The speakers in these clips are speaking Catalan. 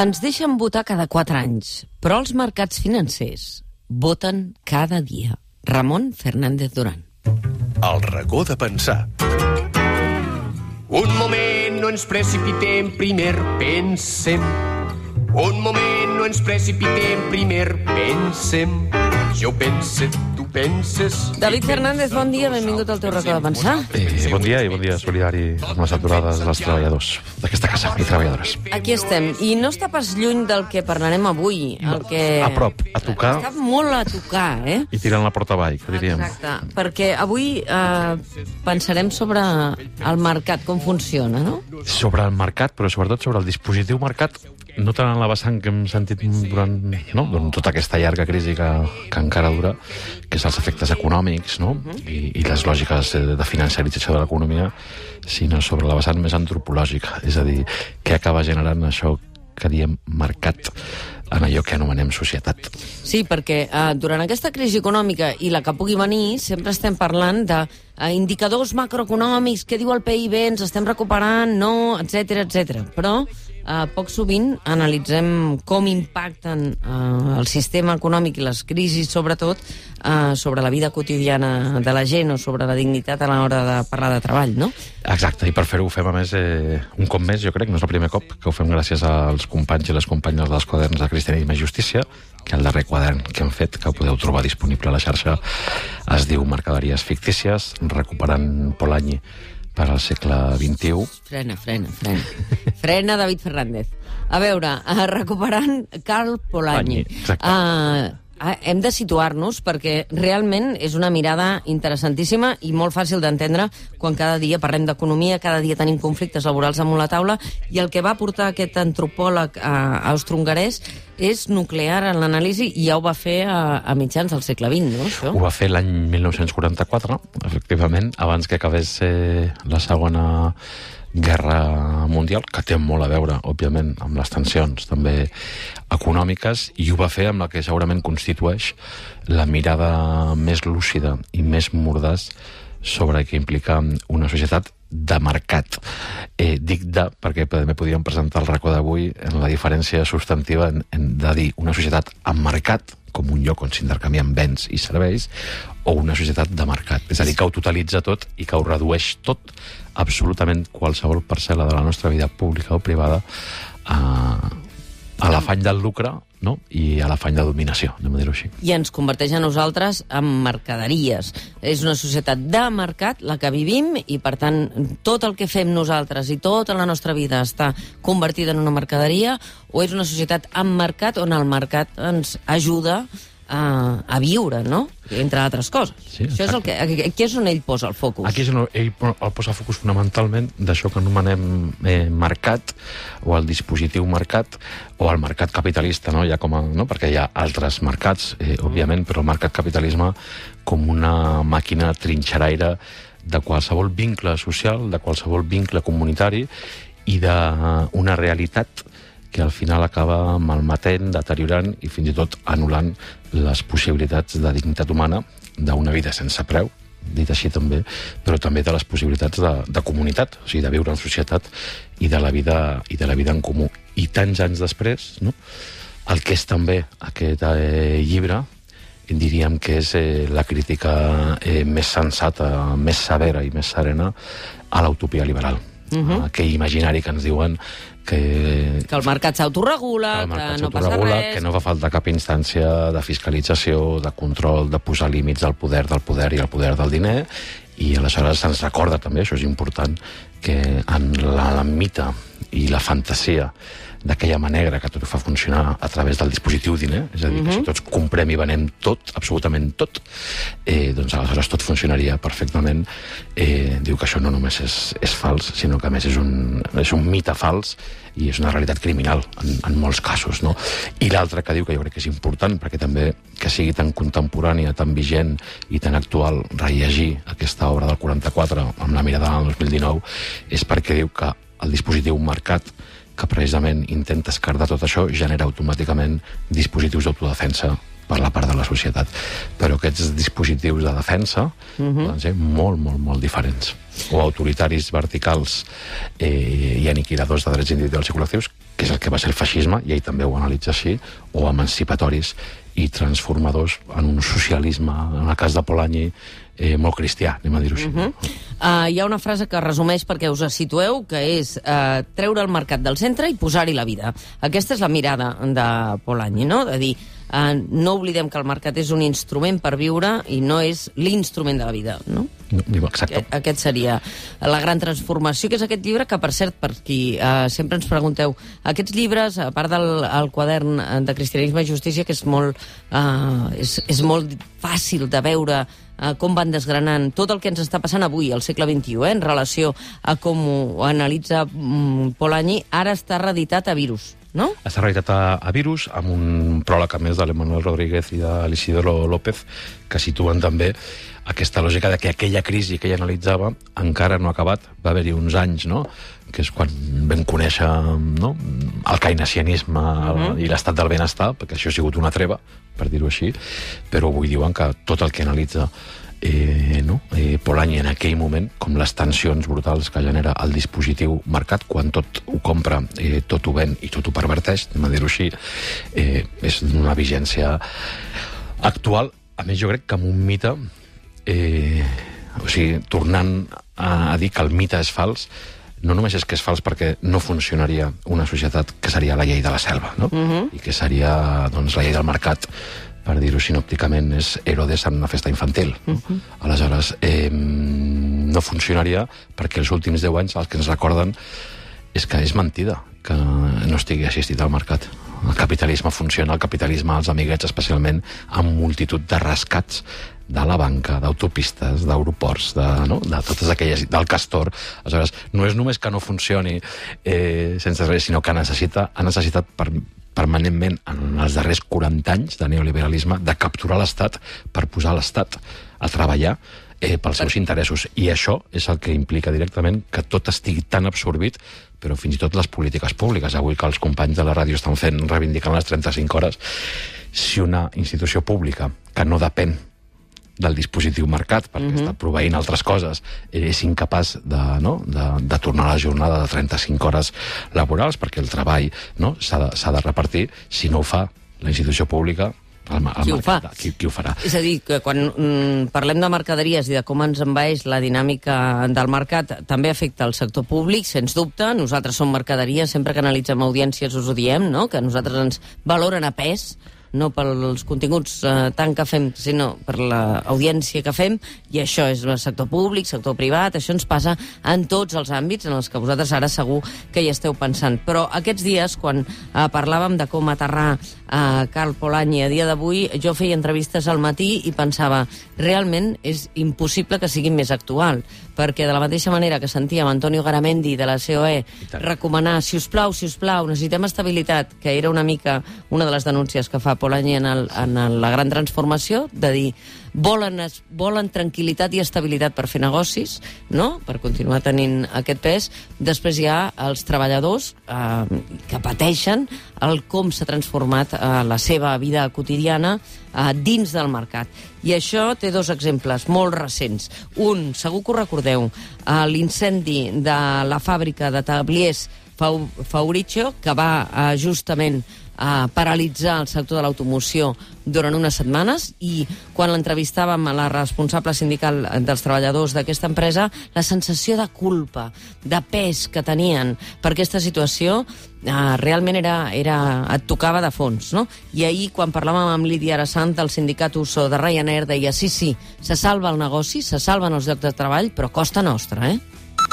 Ens deixen votar cada quatre anys, però els mercats financers voten cada dia. Ramon Fernández Duran. El racó de pensar. Un moment, no ens precipitem, primer pensem. Un moment, no ens precipitem, primer pensem. Jo pense, tu penses... David Fernández, bon dia, benvingut al teu racó de pensar. Eh, bon dia i bon dia solidari amb les aturades dels treballadors d'aquesta casa i treballadores. Aquí estem, i no està pas lluny del que parlarem avui. El que... A prop, a tocar. Està molt a tocar, eh? I tirant la porta avall, que diríem. Exacte, perquè avui eh, pensarem sobre el mercat, com funciona, no? Sobre el mercat, però sobretot sobre el dispositiu mercat, no tant en la vessant que hem sentit durant, no? durant tota aquesta llarga crisi que, que encara dura, que és els efectes econòmics no? I, i les lògiques de, de financiarització de l'economia, sinó sobre la vessant més antropològica, és a dir, què acaba generant això que diem mercat en allò que anomenem societat. Sí, perquè eh, durant aquesta crisi econòmica i la que pugui venir, sempre estem parlant de eh, indicadors macroeconòmics, què diu el PIB, ens estem recuperant, no, etc etc. Però eh, poc sovint analitzem com impacten eh, el sistema econòmic i les crisis, sobretot, eh, sobre la vida quotidiana de la gent o sobre la dignitat a l'hora de parlar de treball, no? Exacte, i per fer-ho ho fem, a més, eh, un cop més, jo crec, no és el primer cop, que ho fem gràcies als companys i les companyes dels quaderns de Cristianisme i Justícia, que el darrer quadern que hem fet, que podeu trobar disponible a la xarxa, es diu Mercaderies fictícies, recuperant Polanyi per al segle XXI. Frena, frena, frena. Frena, David Fernández. A veure, uh, recuperant Carl Polanyi. Polanyi, exacte. Uh, hem de situar-nos perquè realment és una mirada interessantíssima i molt fàcil d'entendre quan cada dia parlem d'economia, cada dia tenim conflictes laborals damunt la taula i el que va portar aquest antropòleg uh, austro-hongarès és nuclear en l'anàlisi i ja ho va fer a, a mitjans del segle XX, no? Això? Ho va fer l'any 1944, efectivament, abans que acabés eh, la segona guerra mundial, que té molt a veure, òbviament, amb les tensions també econòmiques, i ho va fer amb la que segurament constitueix la mirada més lúcida i més mordaç sobre què implica una societat de mercat. Eh, dic de, perquè també podríem presentar el racó d'avui en la diferència substantiva en, en de dir una societat amb mercat, com un lloc on s'intercanvien béns i serveis, o una societat de mercat. És a dir, que ho totalitza tot i que ho redueix tot, absolutament qualsevol parcel·la de la nostra vida pública o privada, a, a l'afany del lucre no? i a l'afany de dominació, anem a dir-ho així. I ens converteix a nosaltres en mercaderies. És una societat de mercat, la que vivim, i per tant tot el que fem nosaltres i tota la nostra vida està convertida en una mercaderia, o és una societat amb mercat on el mercat ens ajuda a, a viure, no? Entre altres coses. Sí, Això és el que, aquí és on ell posa el focus. Aquí és on ell el posa focus fonamentalment d'això que anomenem eh, mercat, o el dispositiu mercat, o el mercat capitalista, no? Ja com a, no? perquè hi ha altres mercats, eh, òbviament, però el mercat capitalisme com una màquina trinxeraire de qualsevol vincle social, de qualsevol vincle comunitari i d'una realitat que al final acaba malmetent, deteriorant i fins i tot anul·lant les possibilitats de dignitat humana d'una vida sense preu, dit així també, però també de les possibilitats de, de comunitat, o sigui, de viure en societat i de la vida, i de la vida en comú. I tants anys després, no? el que és també aquest eh, llibre, diríem que és eh, la crítica eh, més sensata, més severa i més serena a l'utopia liberal. Uh -huh. Aquell imaginari que ens diuen que Que el mercat s'autoregula, que mercat no passa res... que no fa falta cap instància de fiscalització, de control, de posar límits al poder del poder i al poder del diner, i aleshores se'ns recorda també, això és important, que en la, la mite i la fantasia d'aquella mà negra que tot ho fa funcionar a través del dispositiu diner, és a dir, que si tots comprem i venem tot, absolutament tot, eh, doncs aleshores tot funcionaria perfectament. Eh, diu que això no només és, és fals, sinó que a més és un, és un mite fals i és una realitat criminal en, en molts casos, no? I l'altre que diu que jo crec que és important, perquè també que sigui tan contemporània, tan vigent i tan actual rellegir aquesta obra del 44 amb la mirada del 2019 és perquè diu que el dispositiu mercat que precisament intenta escardar tot això genera automàticament dispositius d'autodefensa per la part de la societat. Però aquests dispositius de defensa uh -huh. poden ser molt, molt, molt diferents. O autoritaris verticals eh, i aniquiladors de drets individuals i col·lectius que és el que va ser el feixisme, i ell també ho analitza així, o emancipatoris i transformadors en un socialisme, en el cas de Polanyi, eh, molt cristià, anem a dir-ho així. Uh -huh. uh, hi ha una frase que resumeix perquè us situeu, que és uh, treure el mercat del centre i posar-hi la vida. Aquesta és la mirada de Polanyi, no? De dir, uh, no oblidem que el mercat és un instrument per viure i no és l'instrument de la vida, no? No exacte. Aquest, seria la gran transformació, que és aquest llibre que, per cert, per qui uh, sempre ens pregunteu, aquests llibres, a part del el quadern de Cristianisme i Justícia, que és molt, uh, és, és molt fàcil de veure eh, com van desgranant tot el que ens està passant avui, al segle XXI, eh, en relació a com ho analitza mm, Polanyi, ara està reeditat a Virus no? Està reeditat a, a Virus, amb un pròleg a més de l'Emanuel Rodríguez i de l'Isidoro López, que situen també aquesta lògica de que aquella crisi que ell analitzava encara no ha acabat. Va haver-hi uns anys, no?, que és quan vam conèixer no? el keynesianisme uh -huh. i l'estat del benestar, perquè això ha sigut una treva, per dir-ho així, però avui diuen que tot el que analitza eh, no? eh, Polanyi en aquell moment, com les tensions brutals que genera el dispositiu mercat, quan tot ho compra, eh, tot ho ven i tot ho perverteix, anem a dir-ho així, eh, és d'una vigència actual. A més, jo crec que amb un mite, eh, o sigui, tornant a, a dir que el mite és fals, no només és que és fals perquè no funcionaria una societat que seria la llei de la selva, no? Uh -huh. I que seria doncs, la llei del mercat, per dir-ho sinòpticament, és Herodes en una festa infantil. Uh -huh. Aleshores, eh, no funcionaria perquè els últims 10 anys el que ens recorden és que és mentida que no estigui assistit al mercat. El capitalisme funciona, el capitalisme, els amiguets especialment, amb multitud de rescats de la banca, d'autopistes, d'aeroports, de, no? de totes aquelles, del castor. Aleshores, no és només que no funcioni eh, sense res, sinó que necessita, ha necessitat per, permanentment en els darrers 40 anys de neoliberalisme de capturar l'Estat per posar l'Estat a treballar eh, pels seus interessos. I això és el que implica directament que tot estigui tan absorbit però fins i tot les polítiques públiques. Avui que els companys de la ràdio estan fent, reivindicant les 35 hores, si una institució pública que no depèn del dispositiu mercat, perquè uh -huh. està proveint altres coses, és incapaç de, no, de, de tornar a la jornada de 35 hores laborals, perquè el treball no, s'ha de, de repartir. Si no ho fa la institució pública, el, el qui, mercat, ho fa? Qui, qui ho farà? És a dir, que quan mm, parlem de mercaderies i de com ens envaeix la dinàmica del mercat, també afecta el sector públic, sens dubte. Nosaltres som mercaderies, sempre que analitzem audiències us ho diem, no? que nosaltres ens valoren a pes no pels continguts eh, tant que fem, sinó per l'audiència que fem, i això és el sector públic, sector privat, això ens passa en tots els àmbits en els que vosaltres ara segur que hi esteu pensant. Però aquests dies, quan eh, parlàvem de com aterrar a eh, Carl Polanyi a dia d'avui, jo feia entrevistes al matí i pensava, realment és impossible que sigui més actual, perquè de la mateixa manera que sentíem Antonio Garamendi de la COE recomanar, si us plau, si us plau, necessitem estabilitat, que era una mica una de les denúncies que fa Polanyi en, el, en el, la gran transformació, de dir volen, es, volen tranquil·litat i estabilitat per fer negocis, no? per continuar tenint aquest pes. Després hi ha els treballadors eh, que pateixen el com s'ha transformat eh, la seva vida quotidiana eh, dins del mercat. I això té dos exemples molt recents. Un, segur que ho recordeu, eh, l'incendi de la fàbrica de tabliers Fauricio, que va eh, justament a paralitzar el sector de l'automoció durant unes setmanes i quan l'entrevistàvem a la responsable sindical dels treballadors d'aquesta empresa, la sensació de culpa, de pes que tenien per aquesta situació eh, realment era, era, et tocava de fons. No? I ahir, quan parlàvem amb Lídia Arassant del sindicat USO de Ryanair, deia sí, sí, se salva el negoci, se salven els llocs de treball, però costa nostra, eh?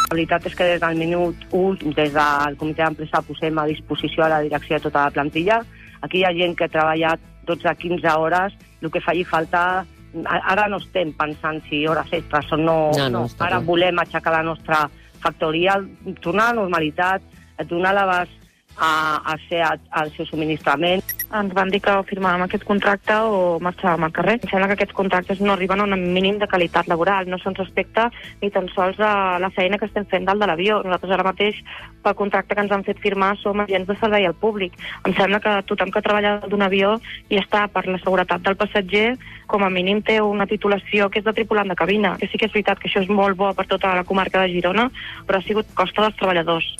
La veritat és que des del minut 1, des del comitè d'empresa, posem a disposició a la direcció de tota la plantilla. Aquí hi ha gent que ha treballat 12-15 hores, el que faci falta ara no estem pensant si hores extres o no. no, no, no. Ara clar. volem aixecar la nostra factoria, tornar a la normalitat, donar l'abast a, a ser al seu subministrament ens van dir que firmàvem aquest contracte o marxàvem al carrer. Em sembla que aquests contractes no arriben a un mínim de qualitat laboral, no se'ns respecta ni tan sols a la feina que estem fent dalt de l'avió. Nosaltres ara mateix, pel contracte que ens han fet firmar, som agents de servei al públic. Em sembla que tothom que treballa d'un avió i està per la seguretat del passatger, com a mínim té una titulació que és de tripulant de cabina. Que sí que és veritat que això és molt bo per tota la comarca de Girona, però ha sigut costa dels treballadors.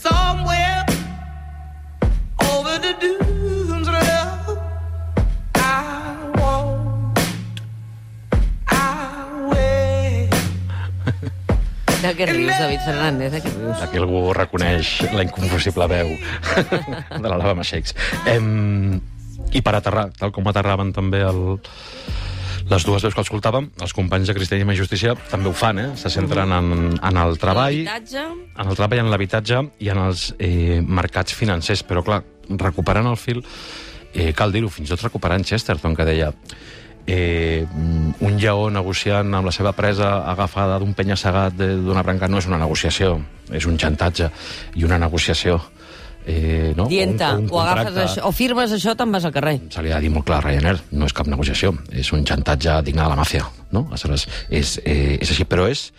Somewhere De què rius, David Fernández? De què rius? Aquí algú reconeix la inconfusible veu de la Lava Shakes. Em, I per aterrar, tal com aterraven també el, les dues veus que escoltàvem, els companys de Cristianisme i Justícia també ho fan, eh? Se centren en, en el treball, en el treball, en l'habitatge i en els eh, mercats financers. Però, clar, recuperant el fil, eh, cal dir-ho, fins i tot recuperant Chesterton, que deia eh, un lleó negociant amb la seva presa agafada d'un penya-segat d'una branca no és una negociació, és un xantatge i una negociació. Eh, no? Dient-te, un o, agafes això, o firmes això, te'n vas al carrer. Se li ha de dir molt clar a Ryanair, no és cap negociació, és un xantatge digne de la màfia, no? Aleshores, és, eh, és així, però és...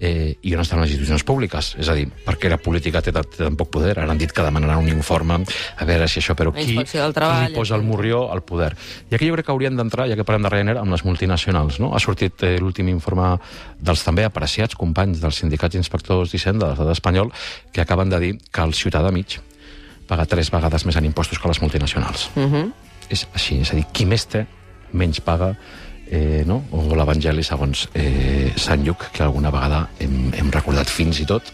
Eh, I on estan les institucions públiques? És a dir, perquè la política té, té tan poc poder? Ara han dit que demanaran un informe, a veure si això... Però qui, qui treball, li posa el morrió al poder? I aquí jo crec que haurien d'entrar, ja que parlem de Ryanair, amb les multinacionals, no? Ha sortit eh, l'últim informe dels també apreciats companys dels sindicats inspectors d'Hisenda de l'estat espanyol que acaben de dir que el ciutadà mig paga tres vegades més en impostos que les multinacionals. Uh -huh. És així, és a dir, qui més té, menys paga, eh, no? o l'Evangeli segons eh, Sant Lluc, que alguna vegada hem, hem recordat fins i tot,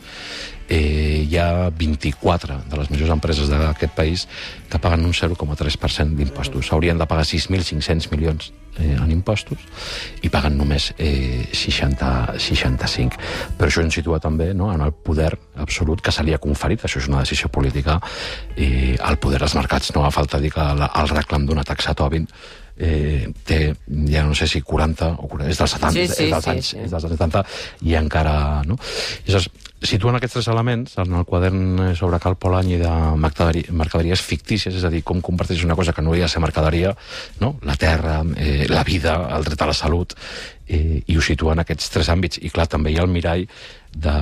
eh, hi ha 24 de les majors empreses d'aquest país que paguen un 0,3% d'impostos. Haurien de pagar 6.500 milions eh, en impostos i paguen només eh, 60, 65. Però això ens situa també no, en el poder absolut que se li ha conferit, això és una decisió política, i el poder dels mercats. No fa falta dir que el reclam d'una taxa Tobin eh, té, ja no sé si 40 o 40, és dels 70, Sí, sí, és dels sí, anys, sí. és dels 70 i encara... No? I llavors, situen aquests tres elements en el quadern sobre Cal Polanyi de mercaderi- mercaderies fictícies, és a dir, com comparteix una cosa que no hauria de ser mercaderia, no? la terra, eh, la vida, el dret a la salut, eh, i ho situen aquests tres àmbits. I clar, també hi ha el mirall de...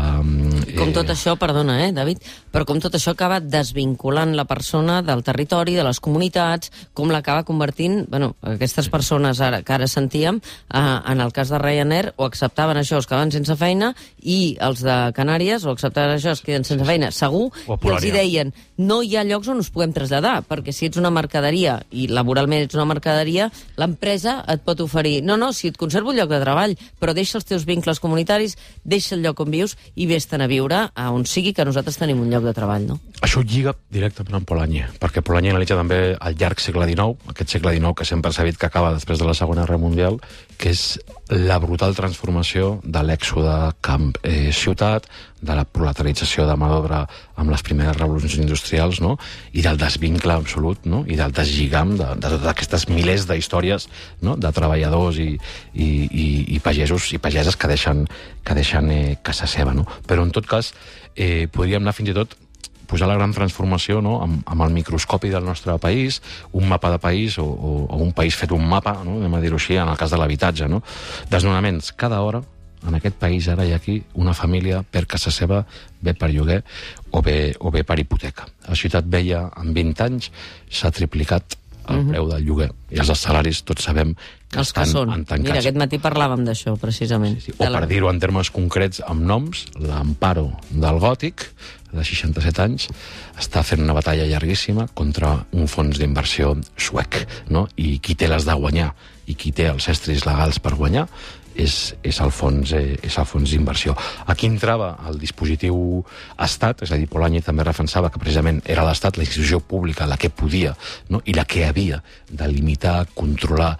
Com tot això, perdona, eh, David, però com tot això acaba desvinculant la persona del territori, de les comunitats, com l'acaba convertint, bueno, aquestes persones ara, que ara sentíem, eh, en el cas de Ryanair, o acceptaven això, es quedaven sense feina, i els de Canàries, o acceptaven això, es queden sense feina, segur, i els hi deien, no hi ha llocs on us puguem traslladar, perquè si ets una mercaderia, i laboralment ets una mercaderia, l'empresa et pot oferir, no, no, si et conservo un lloc de treball, però deixa els teus vincles comunitaris, deixa el lloc on vius i vés-te'n a viure a on sigui que nosaltres tenim un lloc de treball, no? Això lliga directament amb Polanyi, perquè Polanyi analitza també el llarg segle XIX, aquest segle XIX que sempre s'ha dit que acaba després de la Segona Guerra Mundial, que és la brutal transformació de l'èxode camp-ciutat, de la proletarització de mà d'obra amb les primeres revolucions industrials, no? i del desvincle absolut, no? i del deslligam de, de totes aquestes milers d'històries no? de treballadors i, i, i, i pagesos i pageses que deixen, que deixen eh, casa seva. No? Però, en tot cas, eh, podríem anar fins i tot posar la gran transformació no? amb, amb el microscopi del nostre país, un mapa de país o, o, o un país fet un mapa, no? anem a dir-ho així, en el cas de l'habitatge. No? Desnonaments. Cada hora, en aquest país, ara i aquí, una família per casa seva, bé per lloguer o bé, o bé per hipoteca. La ciutat vella, en 20 anys, s'ha triplicat el preu del lloguer. I els salaris, tots sabem que Els que estan són. entancats. Mira, aquest matí parlàvem d'això, precisament. Sí, De o la- per dir-ho en termes concrets, amb noms, l'Amparo del Gòtic, de 67 anys, està fent una batalla llarguíssima contra un fons d'inversió suec, no? I qui té les de guanyar i qui té els estris legals per guanyar és, és el fons, eh, és el fons d'inversió. Aquí entrava el dispositiu Estat, és a dir, Polanyi també defensava que precisament era l'Estat, la institució pública, la que podia no? i la que havia de limitar, controlar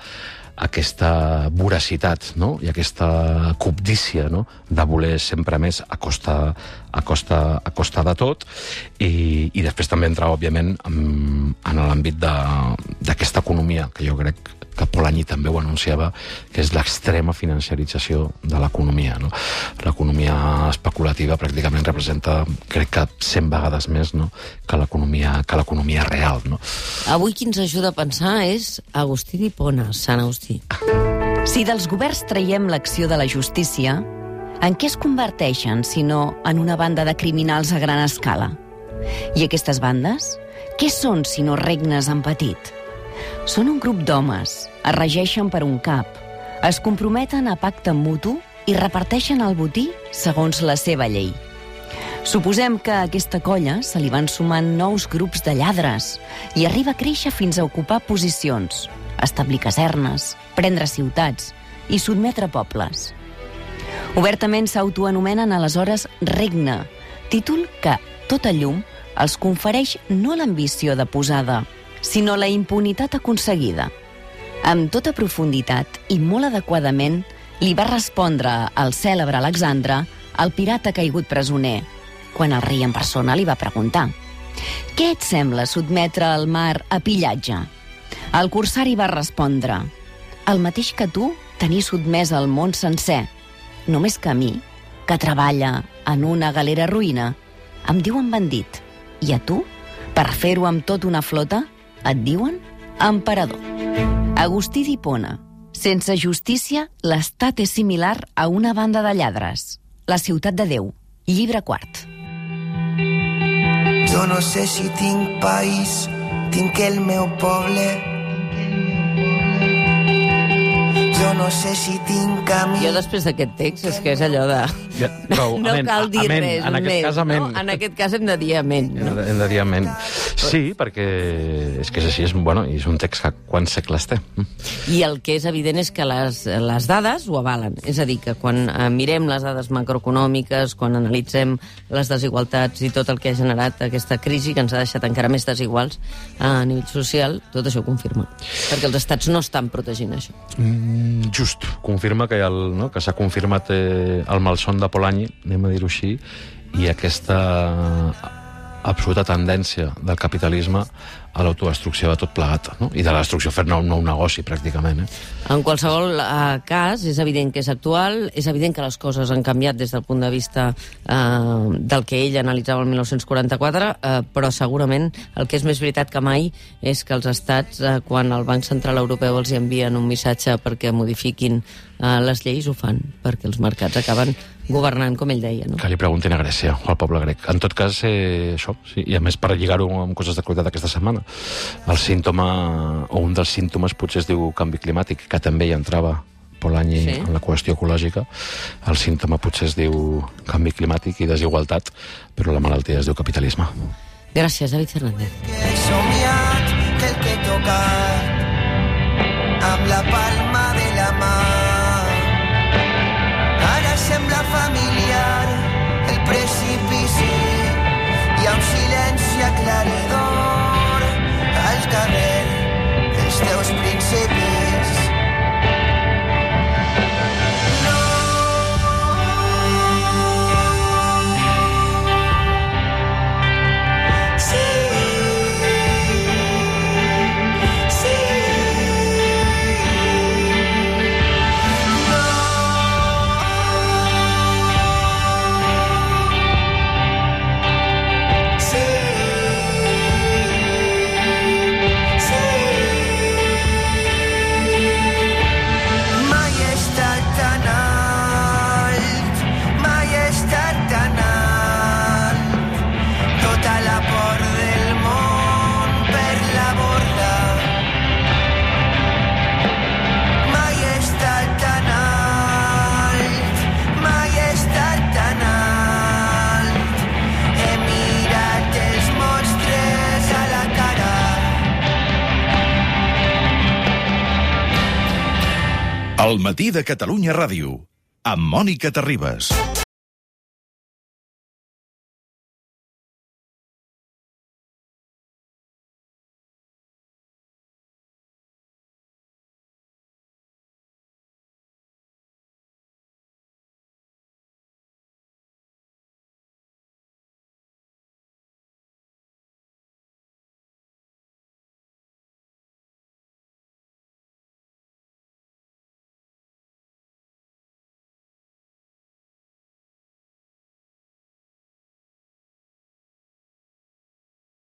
aquesta voracitat no? i aquesta cobdícia no? de voler sempre més a costa, a costa, a costa de tot i, i després també entrar, òbviament, en, en l'àmbit d'aquesta economia que jo crec que Polanyi també ho anunciava, que és l'extrema financiarització de l'economia. No? L'economia especulativa pràcticament representa, crec que 100 vegades més no? que l'economia que l'economia real. No? Avui qui ens ajuda a pensar és Agustí d'Hipona, Sant Agustí. Si dels governs traiem l'acció de la justícia, en què es converteixen, si no en una banda de criminals a gran escala? I aquestes bandes? Què són, si no regnes en petit? Són un grup d'homes, es regeixen per un cap, es comprometen a pacte mutu i reparteixen el botí segons la seva llei. Suposem que a aquesta colla se li van sumant nous grups de lladres i arriba a créixer fins a ocupar posicions, establir casernes, prendre ciutats i sotmetre pobles. Obertament s'autoanomenen aleshores regne, títol que, tot a llum, els confereix no l'ambició de posada, sinó la impunitat aconseguida. Amb tota profunditat i molt adequadament li va respondre al cèlebre Alexandre, el pirata caigut presoner, quan el rei en persona li va preguntar «Què et sembla sotmetre el mar a pillatge?» El corsari va respondre «El mateix que tu, tenir sotmès el món sencer, només que a mi, que treballa en una galera ruïna, em diuen bandit, i a tu, per fer-ho amb tot una flota, et diuen emperador. Agustí d'Hipona. Sense justícia, l'estat és similar a una banda de lladres. La ciutat de Déu. Llibre quart. Jo no sé si tinc país, tinc el meu poble. Jo no sé si tinc camí. Jo després d'aquest text és que és allò de... Ja, prou, no amén, cal dir amén. res En aquest més. cas, amén. No? En aquest cas hem de dir amén. Hem No? de, hem de dir amén. Sí, perquè és que és així, és, bueno, i és un text que quants segles té. I el que és evident és que les, les dades ho avalen. És a dir, que quan eh, mirem les dades macroeconòmiques, quan analitzem les desigualtats i tot el que ha generat aquesta crisi, que ens ha deixat encara més desiguals a nivell social, tot això ho confirma. Perquè els estats no estan protegint això. Mm, just, confirma que, el, no, que s'ha confirmat eh, el malson de Polanyi, anem a dir-ho així, i aquesta absoluta tendència del capitalisme a l'autodestrucció de tot plegat, no? i de la destrucció fer-ne un nou negoci, pràcticament. Eh? En qualsevol eh, cas, és evident que és actual, és evident que les coses han canviat des del punt de vista eh, del que ell analitzava el 1944, eh, però segurament el que és més veritat que mai és que els estats, eh, quan el Banc Central Europeu els hi envien un missatge perquè modifiquin eh, les lleis, ho fan, perquè els mercats acaben governant, com ell deia. No? Que li preguntin a Grècia, o al poble grec. En tot cas, eh, això, sí, i a més per lligar-ho amb coses de qualitat aquesta setmana, el símptoma, o un dels símptomes potser es diu canvi climàtic, que també hi entrava Polanyi Sí. sí. en la qüestió ecològica. El símptoma potser es diu canvi climàtic i desigualtat, però la malaltia es diu capitalisme. Gràcies, David Fernández. he somiat que el que he tocat amb la palma de la mà ara matí de Catalunya Ràdio, amb Mònica Terribas.